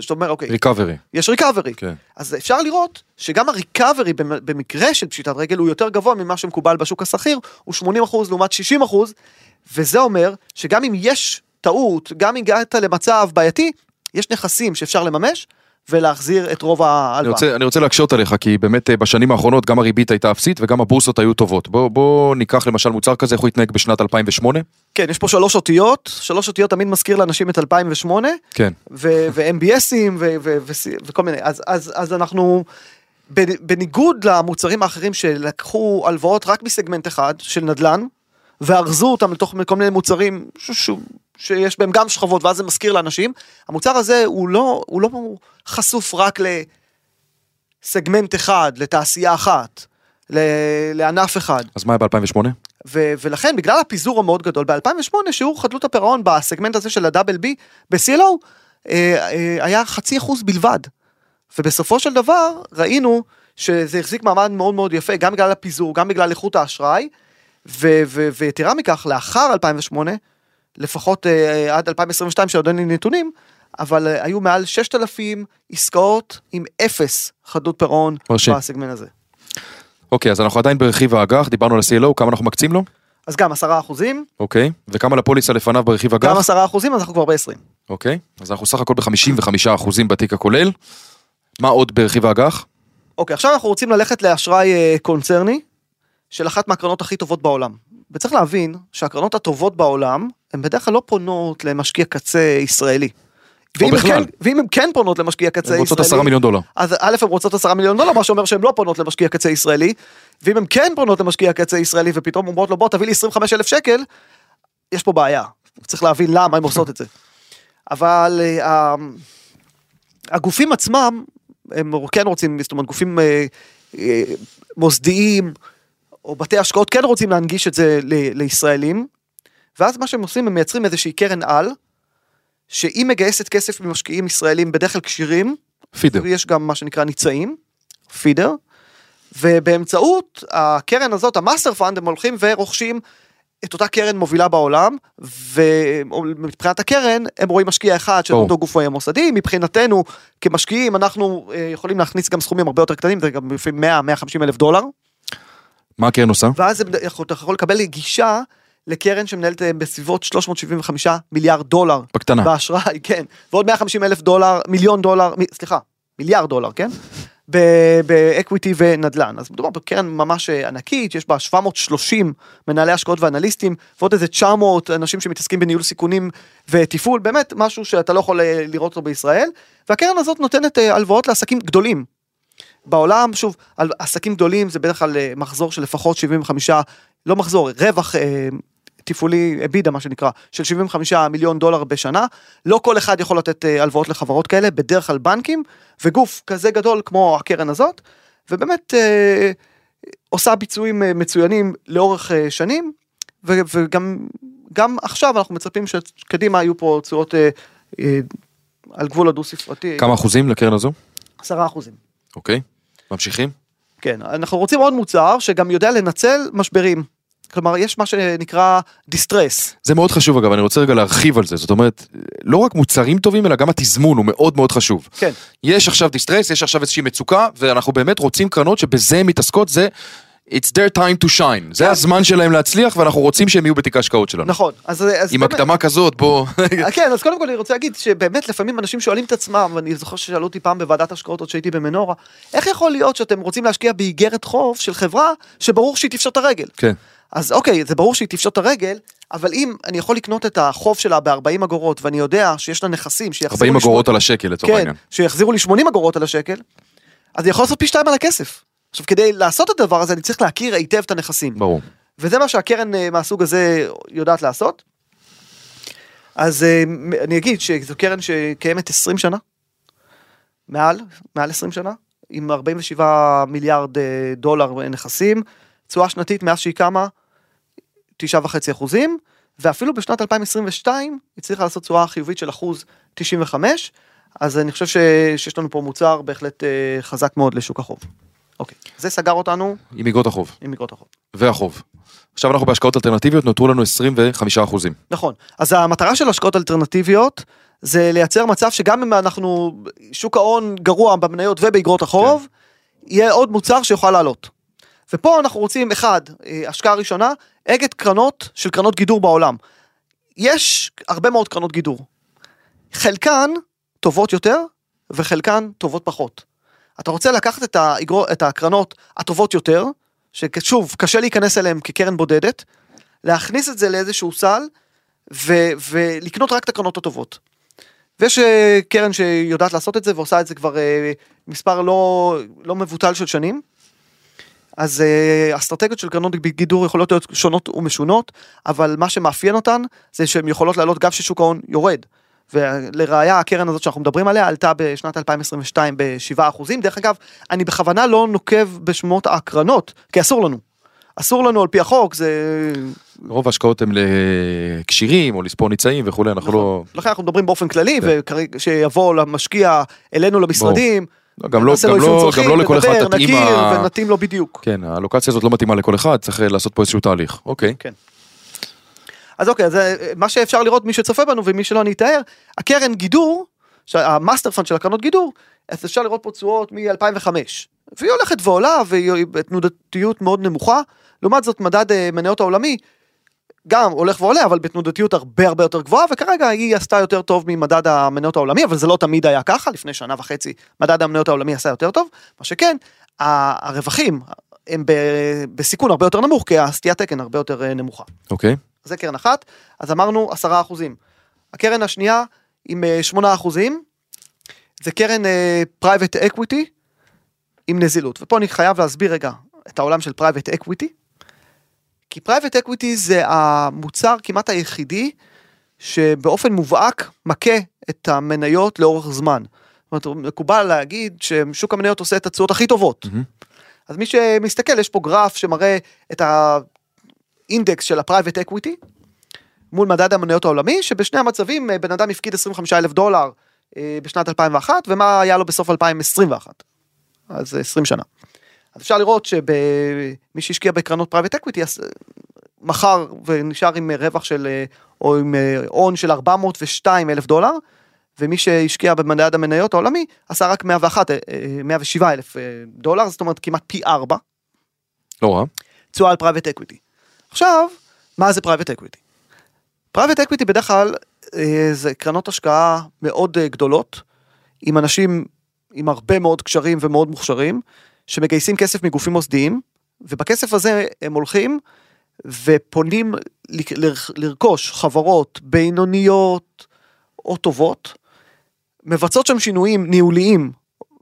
שאתה אומר אוקיי, recovery. יש recovery. כן. אז אפשר לראות שגם ה recovery במ- במקרה של פשיטת רגל הוא יותר גבוה ממה שמקובל בשוק הסחיר, הוא 80% לעומת 60%, וזה אומר שגם אם יש טעות, גם אם הגעת למצב בעייתי, יש נכסים שאפשר לממש ולהחזיר את רוב אני ההלוואה. רוצה, אני רוצה להקשות עליך, כי באמת אה, בשנים האחרונות גם הריבית הייתה אפסית וגם הבורסות היו טובות. בוא, בוא ניקח למשל מוצר כזה, איך הוא התנהג בשנת 2008? כן, יש פה שלוש אותיות, שלוש אותיות תמיד מזכיר לאנשים את 2008, כן. ו-MBSים ו- ו- ו- וכל מיני, אז, אז, אז אנחנו, בניגוד למוצרים האחרים שלקחו הלוואות רק מסגמנט אחד, של נדל"ן, וארזו אותם לתוך כל מיני מוצרים ש, ש, שיש בהם גם שכבות ואז זה מזכיר לאנשים. המוצר הזה הוא לא, הוא לא חשוף רק לסגמנט אחד, לתעשייה אחת, ל- לענף אחד. אז מה היה ב-2008? ו- ולכן בגלל הפיזור המאוד גדול ב-2008 שיעור חדלות הפירעון בסגמנט הזה של הדאבל בי ב-CLO אה, אה, היה חצי אחוז בלבד. ובסופו של דבר ראינו שזה החזיק מעמד מאוד מאוד יפה גם בגלל הפיזור גם בגלל איכות האשראי ויתרה מכך לאחר 2008 לפחות אה, עד 2022 שעוד אין לי נתונים אבל אה, היו מעל 6,000 עסקאות עם אפס חדלות פירעון. בסגמנט הזה. אוקיי, אז אנחנו עדיין ברכיב האג"ח, דיברנו על ה-CLO, כמה אנחנו מקצים לו? אז גם 10 אחוזים, אוקיי. וכמה לפוליסה לפניו ברכיב גם אג"ח? 10 אחוזים אז אנחנו כבר ב-20. אוקיי. אז אנחנו סך הכל ב-55% בתיק הכולל. מה עוד ברכיב האג"ח? אוקיי, עכשיו אנחנו רוצים ללכת לאשראי אה, קונצרני של אחת מהקרנות הכי טובות בעולם. וצריך להבין שהקרנות הטובות בעולם, הן בדרך כלל לא פונות למשקיע קצה ישראלי. ואם הן בכלל. כן, ואם הן כן פונות למשקיע קצה הן רוצות ישראלי, 10 מיליון דולר. אז א' הן רוצות 10 מיליון דולר, מה שאומר שהן לא פונות למשקיע קצה ישראלי, ואם הן כן פונות למשקיע קצה ישראלי ופתאום אומרות לו בוא תביא לי 25 אלף שקל, יש פה בעיה. צריך להבין למה הן עושות את זה. אבל אה, הגופים עצמם, הם כן רוצים, זאת אומרת גופים אה, אה, מוסדיים, או בתי השקעות כן רוצים להנגיש את זה ל- לישראלים, ואז מה שהם עושים, הם מייצרים איזושהי קרן על, שהיא מגייסת כסף ממשקיעים ישראלים בדרך כלל כשירים, feeder. יש גם מה שנקרא ניצאים, feeder, ובאמצעות הקרן הזאת, ה master fund, הם הולכים ורוכשים את אותה קרן מובילה בעולם, ומבחינת הקרן הם רואים משקיע אחד של. אותו גוף מוסדי, מבחינתנו כמשקיעים אנחנו אה, יכולים להכניס גם סכומים הרבה יותר קטנים, זה גם לפעמים 100-150 אלף דולר, מה הקרן עושה? ואז אתה יכול לקבל גישה לקרן שמנהלת אה, בסביבות 375 מיליארד דולר בקטנה. באשראי, כן, ועוד 150 אלף דולר, מיליון דולר, מ- סליחה, מיליארד דולר, כן? ב equity ונדל"ן. אז מדובר בקרן ממש אה, ענקית, יש בה 730 מנהלי השקעות ואנליסטים, ועוד איזה 900 אנשים שמתעסקים בניהול סיכונים ותפעול, באמת משהו שאתה לא יכול אה, לראות אותו בישראל, והקרן הזאת נותנת הלוואות לעסקים גדולים. בעולם, שוב, על עסקים גדולים זה בדרך כלל אה, מחזור של לפחות 75, לא מחזור, רווח אה, תפעולי, אבידה מה שנקרא, של 75 מיליון דולר בשנה. לא כל אחד יכול לתת אה, הלוואות לחברות כאלה, בדרך כלל בנקים, וגוף כזה גדול כמו הקרן הזאת, ובאמת אה, עושה ביצועים אה, מצוינים לאורך אה, שנים, ו- וגם גם עכשיו אנחנו מצפים שקדימה יהיו פה תשואות אה, אה, על גבול הדו ספרתי, כמה אחוזים לקרן הזו? 10 אחוזים. אוקיי. ממשיכים? כן, אנחנו רוצים עוד מוצר שגם יודע לנצל משברים. כלומר, יש מה שנקרא distress. זה מאוד חשוב אגב, אני רוצה רגע להרחיב על זה, זאת אומרת, לא רק מוצרים טובים, אלא גם התזמון הוא מאוד מאוד חשוב. כן. יש עכשיו distress, יש עכשיו איזושהי מצוקה, ואנחנו באמת רוצים קרנות שבזה הן מתעסקות, זה It's their time to shine, זה כן. הזמן שלהם להצליח, ואנחנו רוצים שהם יהיו בתיק ההשקעות שלנו. נכון. אז, אז עם באמת- הקדמה כזאת, בוא... כן, אז קודם כל אני רוצה להגיד שבאמת לפעמים אנשים שואלים את עצמם, ואני זוכר ששאלו אותי פעם בוועדת השקעות עוד שהייתי במנורה, איך יכול להיות שאתם רוצים להשקיע באיגרת חוב של חברה שברור שהיא תפשוט את הרגל? כן. אז אוקיי, זה ברור שהיא תפשוט את הרגל, אבל אם אני יכול לקנות את החוב שלה ב-40 אגורות, ואני יודע שיש לה נכסים שיחזירו 40 לי אגורות שמונה- על השקל לצורך כן, העניין. שיחזירו לי 80 אגורות על השקל, אז אני יכול לעשות פי שתיים על הכסף. עכשיו כדי לעשות את הדבר הזה אני צריך להכיר היטב את הנכסים. ברור. וזה מה שהקרן אה, מהסוג הזה יודעת לעשות. אז אה, אני אגיד שזו קרן שקיימת 20 שנה, מעל, מעל 20 שנה, עם 47 מיליארד אה, דולר נכסים, תשואה שנתית מאז שהיא קמה, 9.5 אחוזים, ואפילו בשנת 2022 הצליחה לעשות תשואה חיובית של אחוז 95, אז אני חושב ש- שיש לנו פה מוצר בהחלט חזק מאוד לשוק החוב. אוקיי, זה סגר אותנו עם איגרות החוב. עם אגרות החוב. והחוב. עכשיו אנחנו בהשקעות אלטרנטיביות, נותרו לנו 25 אחוזים. נכון. אז המטרה של השקעות אלטרנטיביות זה לייצר מצב שגם אם אנחנו, שוק ההון גרוע במניות ובאגרות החוב, יהיה עוד מוצר שיוכל לעלות. ופה אנחנו רוצים, אחד, אה, השקעה ראשונה, אגד קרנות של קרנות גידור בעולם. יש הרבה מאוד קרנות גידור. חלקן טובות יותר וחלקן טובות פחות. אתה רוצה לקחת את, האגרו, את הקרנות הטובות יותר, ששוב, קשה להיכנס אליהן כקרן בודדת, להכניס את זה לאיזשהו סל ו- ולקנות רק את הקרנות הטובות. ויש אה, קרן שיודעת לעשות את זה ועושה את זה כבר אה, מספר לא, לא מבוטל של שנים. אז אה, אסטרטגיות של קרנות גידור יכולות להיות שונות ומשונות, אבל מה שמאפיין אותן זה שהן יכולות לעלות גם כששוק ההון יורד. ולראיה הקרן הזאת שאנחנו מדברים עליה עלתה בשנת 2022 ב-7%. דרך אגב, אני בכוונה לא נוקב בשמות הקרנות, כי אסור לנו. אסור לנו על פי החוק, זה... רוב ההשקעות הן לכשירים או לספור ניצעים וכולי, אנחנו לא... לכן אנחנו מדברים באופן כללי, כן. וכשיבוא משקיע אלינו למשרדים, לא, גם לא, גם לא, צרכים, גם לא לכל אחד תתאים נכיר ה... ונתאים לו בדיוק. כן, ה allocation הזאת לא מתאימה לכל אחד, צריך לעשות פה איזשהו תהליך. אוקיי. כן. אז אוקיי, אז אה, מה שאפשר לראות, מי שצופה בנו ומי שלא אני אתאר, הקרן גידור, ה master fund של הקרנות גידור, אז אפשר לראות פה תשואות מ-2005. והיא הולכת ועולה, והיא בתנודתיות מאוד נמוכה. לעומת זאת, מדד אה, מניות העולמי, גם הולך ועולה, אבל בתנודתיות הרבה הרבה יותר גבוהה, וכרגע היא עשתה יותר טוב ממדד המניות העולמי, אבל זה לא תמיד היה ככה, לפני שנה וחצי מדד המניות העולמי עשה יותר טוב, מה שכן, הרווחים הם בסיכון הרבה יותר נמוך, כי הסטיית תקן הרבה יותר אה, נמוכה. אוקיי. זה קרן אחת, אז אמרנו עשרה אחוזים. הקרן השנייה עם אה, שמונה אחוזים, זה קרן private equity עם נזילות. ופה אני חייב להסביר רגע את העולם של private equity. כי private equity זה המוצר כמעט היחידי שבאופן מובהק מכה את המניות לאורך זמן. זאת אומרת, מקובל להגיד ששוק המניות עושה את התשואות הכי טובות. מהמם. אז מי שמסתכל, יש פה גרף שמראה את האינדקס של ה private equity מול מדד המניות העולמי, שבשני המצבים אה, בן אדם הפקיד 25 אלף דולר אה, בשנת 2001, ומה היה לו בסוף 2021. אז אה, 20 שנה. אז אפשר לראות שמי שהשקיע בקרנות private equity, מכר ונשאר עם רווח של, אה, או עם אה, הון של 402 אלף דולר, ומי שהשקיע במדד המניות העולמי עשה רק 101, אה, אה, 107 אלף אה, דולר, זאת אומרת כמעט פי 4 לא רע. תשואה על private equity. עכשיו, מה זה private equity? private equity בדרך כלל אה, זה קרנות השקעה מאוד אה, גדולות, עם אנשים עם הרבה מאוד קשרים ומאוד מוכשרים, שמגייסים כסף מגופים מוסדיים, ובכסף הזה הם הולכים ופונים לרכוש חברות בינוניות או טובות, מבצעות שם שינויים ניהוליים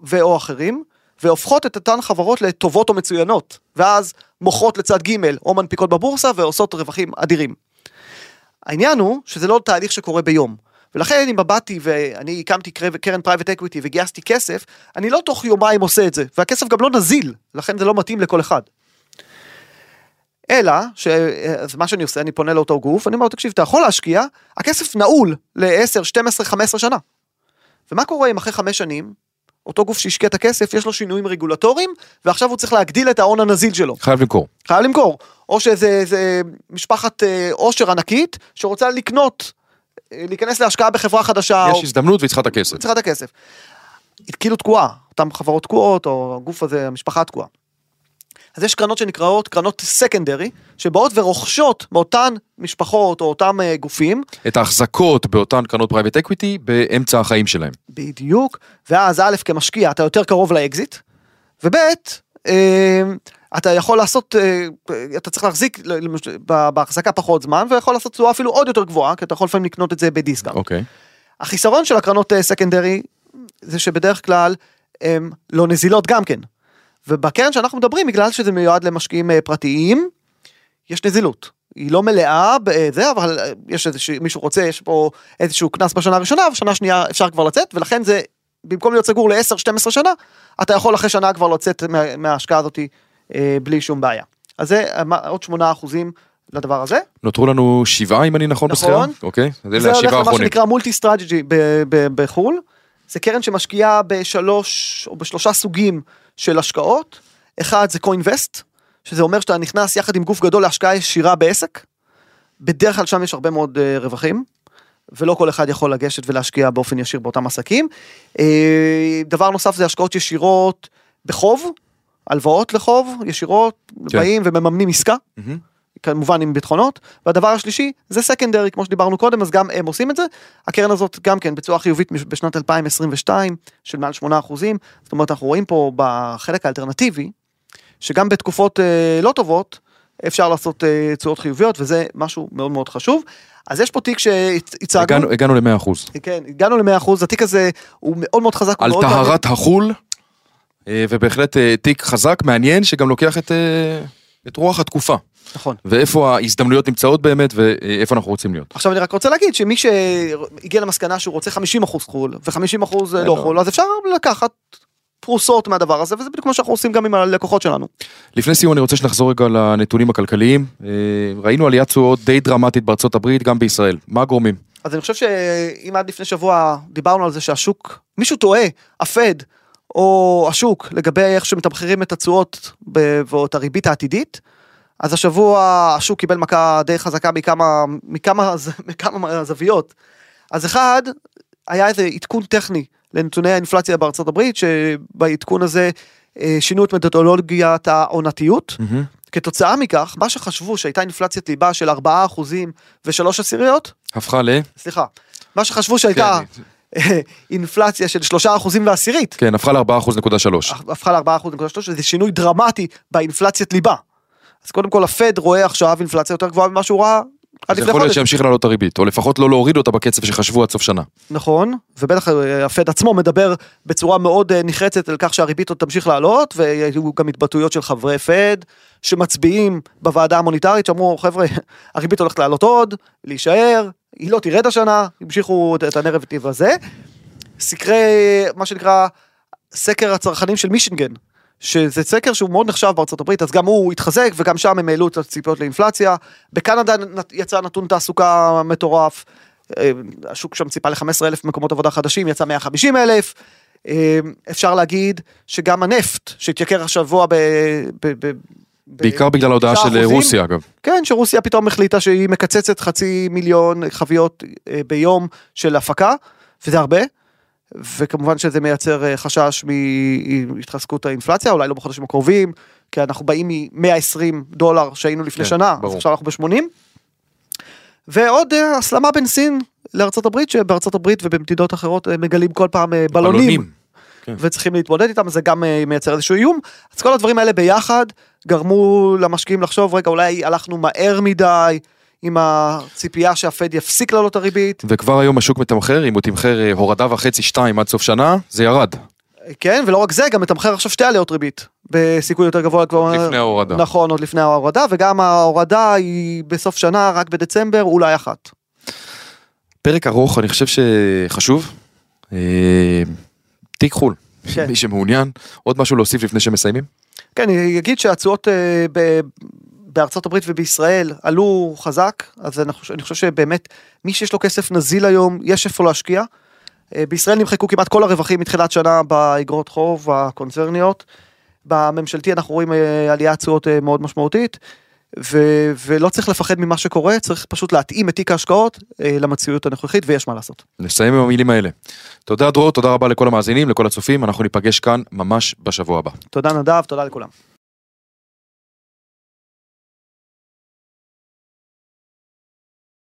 ו/או אחרים, והופכות את אותן חברות לטובות או מצוינות, ואז מוכרות לצד ג' או מנפיקות בבורסה ועושות רווחים אדירים. העניין הוא שזה לא תהליך שקורה ביום. ולכן אם באתי ואני הקמתי קר- קרן private equity וגייסתי כסף, אני לא תוך יומיים עושה את זה, והכסף גם לא נזיל, לכן זה לא מתאים לכל אחד. אלא, ש... אז מה שאני עושה, אני פונה לאותו גוף, אני אומר תקשיב, אתה יכול להשקיע, הכסף נעול ל-10, 12, 15 שנה. ומה קורה אם אחרי חמש שנים, אותו גוף שהשקיע את הכסף, יש לו שינויים רגולטוריים, ועכשיו הוא צריך להגדיל את ההון הנזיל שלו. חייב למכור. חייב למכור. או שזה זה משפחת אה, עושר ענקית, שרוצה לקנות, אה, להיכנס להשקעה בחברה חדשה, או יש הזדמנות והיא צריכה את הכסף. צריכה את הכסף. היא כאילו תקועה, אותן חברות תקועות, או הגוף הזה, המשפחה תקועה. אז יש קרנות שנקראות קרנות סקנדרי, שבאות ורוכשות מאותן משפחות או אותם אה, גופים, את ההחזקות באותן קרנות private equity באמצע החיים שלהם. בדיוק, ואז א' כמשקיע אתה יותר קרוב לאקזיט, וב' אה, אתה יכול לעשות, אה, אתה צריך להחזיק בהחזקה פחות זמן, ויכול לעשות תשואה אפילו עוד יותר גבוהה, כי אתה יכול לפעמים לקנות את זה בדיסקאונט. אוקיי. החיסרון של הקרנות secondary זה שבדרך כלל הן לא נזילות גם כן. ובקרן שאנחנו מדברים, בגלל שזה מיועד למשקיעים אה, פרטיים, יש נזילות. היא לא מלאה בזה, אבל אה, יש איזה מישהו רוצה, יש פה איזשהו קנס בשנה הראשונה, בשנה השנייה אפשר כבר לצאת, ולכן זה, במקום להיות סגור ל-10-12 שנה, אתה יכול אחרי שנה כבר לצאת מה, מההשקעה הזאת אה, בלי שום בעיה. אז זה אה, עוד 8 אחוזים לדבר הזה. נותרו לנו שבעה אם אני נכון נכון. בספירה? אוקיי. אז אלה זה הולך למה. שנקרא multi strategy בחו"ל. זה קרן שמשקיעה בשלוש או בשלושה סוגים של השקעות. אחד זה קוינבסט, שזה אומר שאתה נכנס יחד עם גוף גדול להשקעה ישירה בעסק. בדרך כלל שם יש הרבה מאוד אה, רווחים. ולא כל אחד יכול לגשת ולהשקיע באופן ישיר באותם עסקים. אה, דבר נוסף זה השקעות ישירות בחוב, הלוואות לחוב ישירות, כן. באים ומממנים עסקה. מהמם. כמובן עם ביטחונות, והדבר השלישי זה סקנדרי כמו שדיברנו קודם אז גם הם עושים את זה. הקרן הזאת גם כן בצורה חיובית בשנת 2022 של מעל 8 אחוזים, זאת אומרת אנחנו רואים פה בחלק האלטרנטיבי, שגם בתקופות אה, לא טובות אפשר לעשות אה, תשואות חיוביות וזה משהו מאוד מאוד חשוב. אז יש פה תיק שהצגנו, הגענו- הגענו ל-100 אחוז. כן, הגענו ל-100 אחוז, התיק הזה הוא מאוד מאוד חזק, על. טהרת החול, אה, ובהחלט אה, תיק חזק, מעניין, שגם לוקח את, אה, את רוח התקופה. נכון. ואיפה ההזדמנויות נמצאות באמת, ואיפה אנחנו רוצים להיות. עכשיו אני רק רוצה להגיד שמי שהגיע למסקנה שהוא רוצה 50% חו"ל ו-50% לא לא. חו"ל, אז אפשר לקחת פרוסות מהדבר הזה, וזה בדיוק מה שאנחנו עושים גם עם הלקוחות שלנו. לפני סיום אני רוצה שנחזור רגע לנתונים הכלכליים. אה, ראינו עליית תשואות די דרמטית בארצות הברית, גם בישראל. מה הגורמים? אז אני חושב שאם עד לפני שבוע דיברנו על זה שהשוק, מישהו טועה, הפד או השוק לגבי איך שמתמחרים את התשואות ב- ואת הריבית העתידית, אז השבוע השוק קיבל מכה די חזקה מכמה, מכמה, ז- מכמה זוויות. אז אחד, היה איזה עדכון טכני לנתוני האינפלציה בארצות הברית, שבעדכון הזה אה, שינו את מתודולוגיית העונתיות. כתוצאה מכך, מה שחשבו שהייתה אינפלציית ליבה של 4% ו-3 עשיריות, הפכה ל... סליחה, מה שחשבו שהייתה אינפלציה של 3% ועשירית, כן, הפכה ל-4.3. הפכה ל-4.3, זה שינוי דרמטי באינפלציית ליבה. אז קודם כל הפד רואה עכשיו אינפלציה יותר גבוהה ממה שהוא ראה עד זה לפני יכול להיות. שימשיך לעלות הריבית, או לפחות לא להוריד אותה בקצב שחשבו עד סוף שנה. נכון, ובטח אה, הפד עצמו מדבר בצורה מאוד אה, נחרצת על כך שהריבית עוד תמשיך לעלות, והיו גם התבטאויות של חברי פד שמצביעים בוועדה המוניטרית שאמרו חבר'ה הריבית הולכת לעלות עוד, להישאר, היא לא תרד השנה, המשיכו את הנרטיב הזה. סקרי מה שנקרא סקר הצרכנים של מישינגן. שזה סקר שהוא מאוד נחשב בארצות הברית אז גם הוא התחזק וגם שם הם העלו את הציפיות לאינפלציה. בקנדה יצא נתון תעסוקה מטורף. אה, השוק שם ציפה ל-15 אלף מקומות עבודה חדשים יצא 150 אלף. אה, אפשר להגיד שגם הנפט שהתייקר השבוע ב... ב, ב ב- בעיקר בגלל ההודעה של 9%. רוסיה אגב. כן, שרוסיה פתאום החליטה שהיא מקצצת חצי מיליון חביות אה, ביום של הפקה, וזה הרבה. וכמובן שזה מייצר אה, חשש מהתחזקות האינפלציה, אולי לא בחודשים הקרובים, כי אנחנו באים מ-120 דולר שהיינו לפני כן, שנה, ברור. אז עכשיו אנחנו ב-80. ועוד אה, הסלמה בין סין לארצות הברית, שבארצות הברית ובמדינות אחרות אה, מגלים כל פעם אה, בלונים. כן. וצריכים להתמודד איתם, זה גם מייצר איזשהו איום. אז כל הדברים האלה ביחד גרמו למשקיעים לחשוב, רגע, אולי הלכנו מהר מדי עם הציפייה שהפד יפסיק לעלות את הריבית. וכבר היום השוק מתמחר, אם הוא תמחר אה, הורדה וחצי שתיים עד סוף שנה, זה ירד. כן, ולא רק זה, גם מתמחר עכשיו שתי עליות ריבית. בסיכוי יותר גבוה. כבר... לפני ההורדה. נכון, עוד לפני ההורדה, וגם ההורדה היא בסוף שנה, רק בדצמבר, אולי אחת. פרק ארוך, אני חושב שחשוב. אה, תיק חו"ל. כן. מי שמעוניין. עוד משהו להוסיף לפני שמסיימים? כן, אני אגיד שהתשואות אה, ב- בארצות הברית ובישראל עלו חזק, אז אני חושב, אני חושב שבאמת מי שיש לו כסף נזיל היום, יש איפה להשקיע. אה, בישראל נמחקו כמעט כל הרווחים מתחילת שנה באגרות חוב הקונצרניות. בממשלתי אנחנו רואים אה, עליית תשואות אה, מאוד משמעותית. ו- ולא צריך לפחד ממה שקורה, צריך פשוט להתאים את תיק ההשקעות למציאות הנוכחית ויש מה לעשות. נסיים עם המילים האלה. תודה דרור, תודה רבה לכל המאזינים, לכל הצופים, אנחנו ניפגש כאן ממש בשבוע הבא. תודה נדב, תודה לכולם.